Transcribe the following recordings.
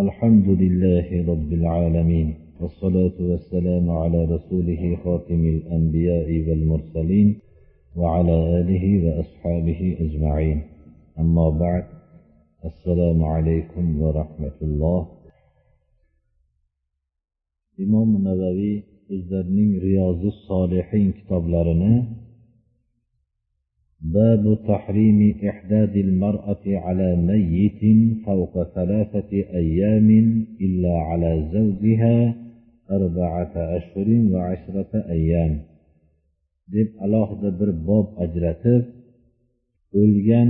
الحمد لله رب العالمين والصلاة والسلام على رسوله خاتم الأنبياء والمرسلين وعلى آله وأصحابه أجمعين. أما بعد السلام عليكم ورحمة الله. imom navaviy o'zlarining riyozi solihin kitoblarini باب تحريم إحداد المرأة على ميت فوق ثلاثة أيام إلا على زوجها أربعة أشهر وعشرة أيام deb alohida bir bob ajratib o'lgan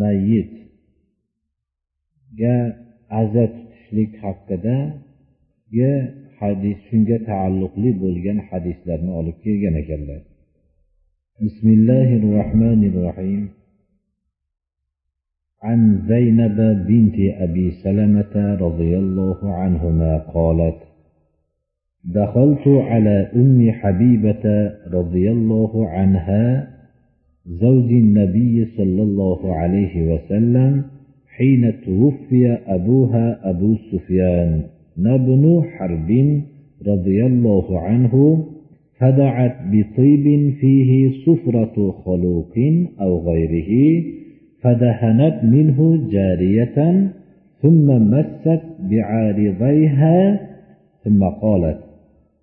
mayitga aza tutishlik haqidagi hadis shunga taalluqli bo'lgan hadislarni olib kelgan ekanlar بسم الله الرحمن الرحيم. عن زينب بنت أبي سلمة رضي الله عنهما قالت دخلت على أم حبيبة رضي الله عنها زوج النبي صلى الله عليه وسلم حين توفي أبوها أبو سفيان بن حرب رضي الله عنه فدعت بطيب فيه صفرة خلوق أو غيره فدهنت منه جارية ثم مست بعارضيها ثم قالت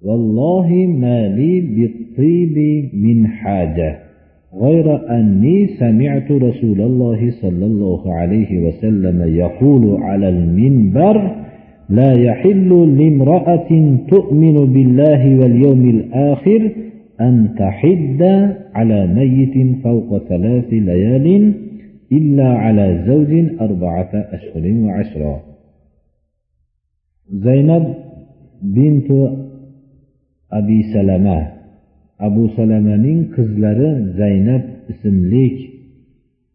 والله ما لي بالطيب من حاجة غير أني سمعت رسول الله صلى الله عليه وسلم يقول على المنبر لا يحل لامرأة تؤمن بالله واليوم الآخر أن تحد على ميت فوق ثلاث ليال إلا على زوج أربعة أشهر وعشرة زينب بنت أبي سلمة أبو سلمة qizlari zaynab ismlik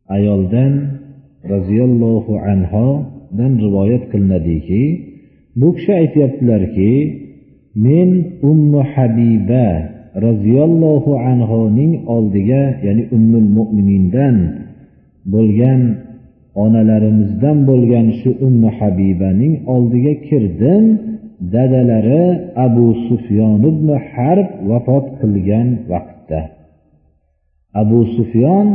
ayoldan roziyallohu anhodan rivoyat qilinadiki bu kishi aytyaptilarki men ummu habiba roziyallohu anhuning oldiga ya'ni ummul mo'minindan bo'lgan onalarimizdan bo'lgan shu ummu habibaning oldiga kirdim. Dadalari abu sufyon ibn harb vafot qilgan vaqtda. Abu sufyon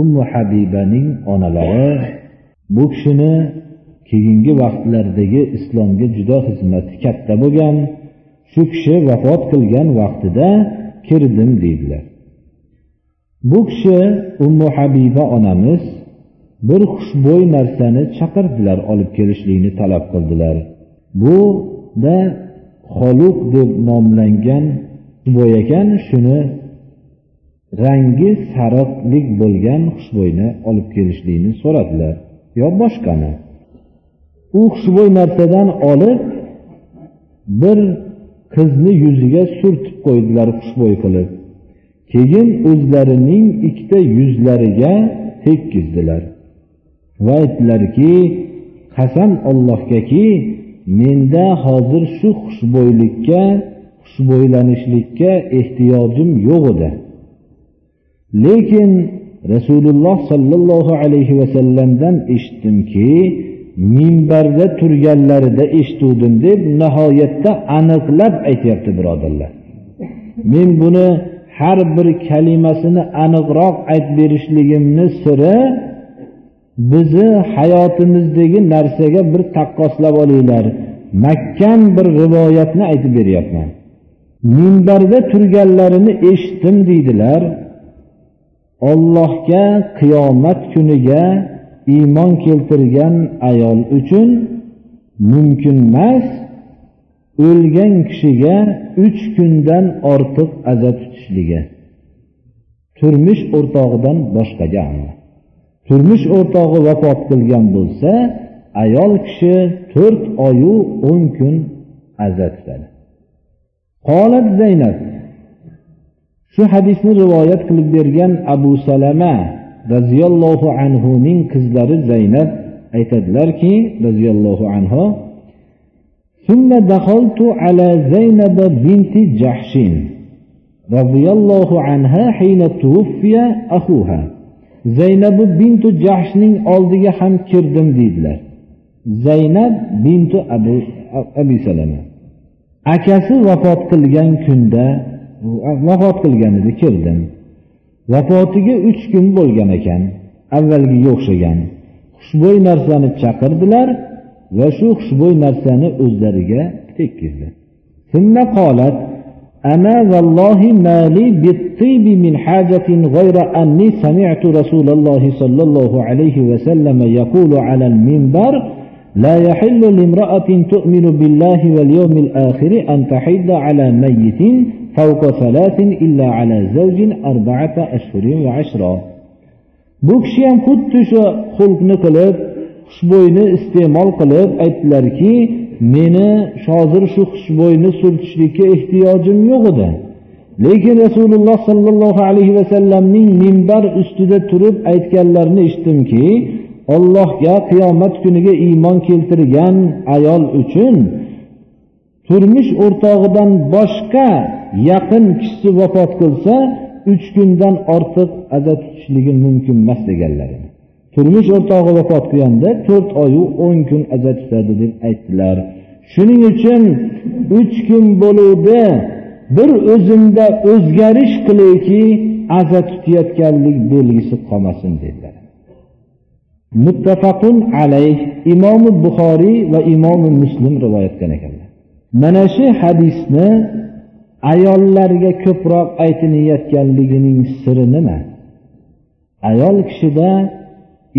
ummu habibaning onalari. Bu kishini keyingi vaqtlardagi islomga juda xizmati katta bo'lgan shu kishi vafot qilgan vaqtida kirdim deydilar. Bu kishi ummu habiba onamiz bir xushbo'y narsani chaqirdilar olib kelishlikni talab qildilar. Bu da xoluq deb nomlangan xushbo'y ekan shuni rangi sariqlik bo'lgan xushbo'yni olib kelishlikni so'radilar. Yo boshqani? U xushbo'y narsadan olib bir qizni yuziga surtib qo'ydilar xushbo'y qilib. Keyin o'zlarining ikkita yuzlariga tekkizdilar va aytdilarki qasam ollohgaki menda hozir shu xushbo'ylikka xushbo'ylanishlikka ehtiyojim yo'q edi. Lekin rasululloh sollallohu alayhi vasallamdan eshitdimki minbarda turganlarida eshituvdim deb nihoyatda aniqlab aytyapti birodarlar. Men buni har bir kalimasini aniqroq aytib berishligimni siri bizni hayotimizdagi narsaga bir taqqoslab olinglar. Mahkam bir rivoyatni aytib beryapman. Minbarda turganlarini eshitdim deydilar. Ollohga qiyomat kuniga iymon keltirgan ayol uchun mumkin emas o'lgan kishiga uch kundan ortiq aza tutishligi. Turmush o'rtog'idan boshqaga turmush o'rtog'i vafot qilgan bo'lsa ayol kishi to'rt oyu o'n kun aza tutadi. Qolat zaynab. Shu hadisni rivoyat qilib bergan abu salama roziyallohu anhuning qizlari zaynab aytadilarki roziyallohu anhu ثم دخلت على زينب بنت جحش رضي الله عنها حين توفي أخوها زينب بنت جحشning oldiga ham kirdim deydilar zaynab bintu abu abi salama akasi vafot qilgan kunda vafot qilgan edi kirdim vafotiga uch kun bo'lgan ekan avvalgiga o'xshagan xushbo'y narsani chaqirdilar va shu xushbo'y narsani o'zlariga tekkizdi ثم قالت أما والله ما لي بالطيب من حاجة غير أني سمعت رسول الله صلى الله عليه وسلم يقول على المنبر لا يحل لامرأة تؤمن بالله واليوم الآخر أن تحد على ميت فوق ثلاث إلا على زوج أربعة أشهر وعشرة bu kishi ham xuddi shu xulqni qilib xushbo'yni iste'mol qilib aytdilarki meni hozir shu xushbo'yni surtishlikka ehtiyojim yo'q edi lekin rasululloh sollallohu alayhi vasallamning minbar ustida turib aytganlarini eshitdimki ollohga qiyomat kuniga iymon keltirgan ayol uchun turmush o'rtog'idan boshqa yaqin kishisi vafot qilsa uch kundan ortiq aza tutishligi mumkin emas deganlar turmush o'rtog'i vafot qilganda to'rt oyu o'n kun aza tutadi deb aytdilar. Shuning uchun uch kun bo'luvdi. Bir o'zimda o'zgarish qilayki aza tutayotganlik belgisi qolmasin dedilar. Muttafaqun alayh imomi buxoriy va imomi muslim rivoyat qilgan ekanlar. Mana shu hadisni ayollarga ko'proq aytilayotganligining siri nima? Ayol kishida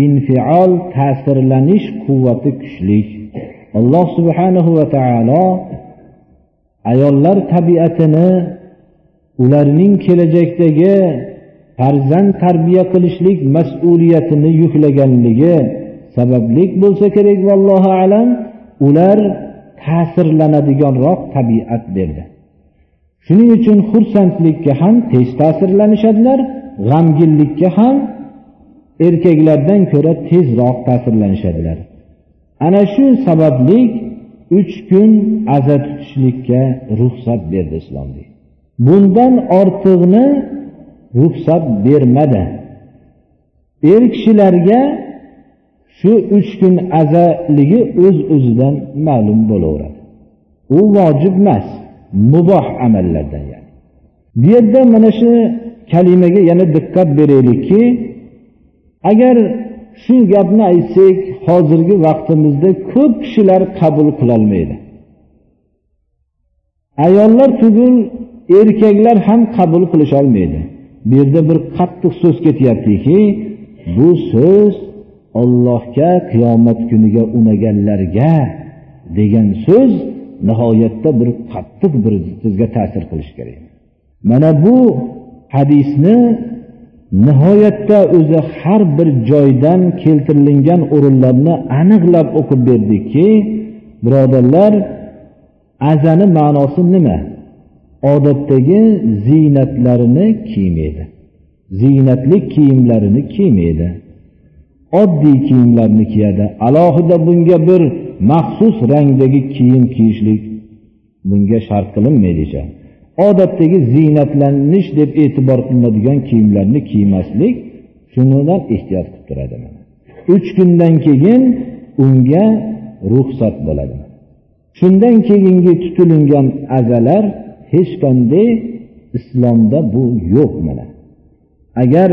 infiol ta'sirlanish quvvati kuchli. Alloh subhanahu va taolo ayollar tabiatini ularning kelajakdagi farzand tarbiya qilishlik mas'uliyatini yuklaganligi sabablik bo'lsa kerak vallohu alam. Ular ta'sirlanadiganroq tabiat berdi. Shuning uchun xursandlikka ham tez ta'sirlanishadilar g'amginlikka ham erkaklardan ko'ra tezroq ta'sirlanishadilar. Ana shu sababli uch kun aza tutishlikka ruxsat berdi islom bundan ortiqni ruxsat bermadi. Er kishilarga shu uch kun azaligi o'z öz o'zidan ma'lum bo'laveradi. U vojib emas muboh amallardan yani. Bu yerda mana shu kalimaga yana diqqat beraylikki agar shu gapni aytsak hozirgi vaqtimizda ko'p kishilar qabul qilolmaydi. Ayollar tugul erkaklar ham qabul qilisholmaydi. Bu yerda bir qattiq so'z ketyaptiki bu so'z ollohga qiyomat kuniga unaganlarga degan so'z nihoyatda bir qattiq bir bizga ta'sir qilishi kerak. Mana bu hadisni nihoyatda o'zi har bir joydan keltirilgan o'rinlarni aniqlab o'qib berdikki birodarlar azani ma'nosi nima? Odatdagi ziynatlarini kiymaydi. Ziynatli kiyimlarini kiymaydi. Oddiy kiyimlarni kiyadi. Alohida bunga bir maxsus rangdagi kiyim kiyishlik bunga shart qilinmaydi odatdagi ziynatlanish deb e'tibor qilinadigan kiyimlarni kiymaslik shundan ehtiyot qilib turadi uch kundan keyin unga ruxsat bo'ladi. Shundan keyingi tutilingan azalar hech qanday islomda bu yo'q mana. Agar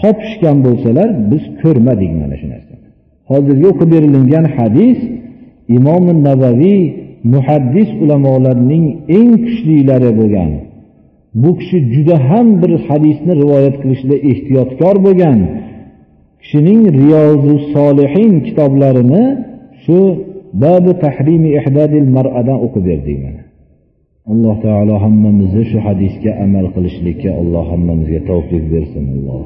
topishgan bo'lsalar biz ko'rmadik mana shu narsani. Hozirgi o'qib berilingan hadis imom navaviy muhaddis ulamolarning eng kuchlilari bo'lgan bu kishi juda ham bir hadisni rivoyat qilishda ehtiyotkor bo'lgan kishining riyozu solihin kitoblarini shu babi tahrimi ihdadil mar'adan o'qib berdik mana. Alloh taolo hammamizni shu hadisga amal qilishlikka alloh hammamizga tavfiq bersin. Alloh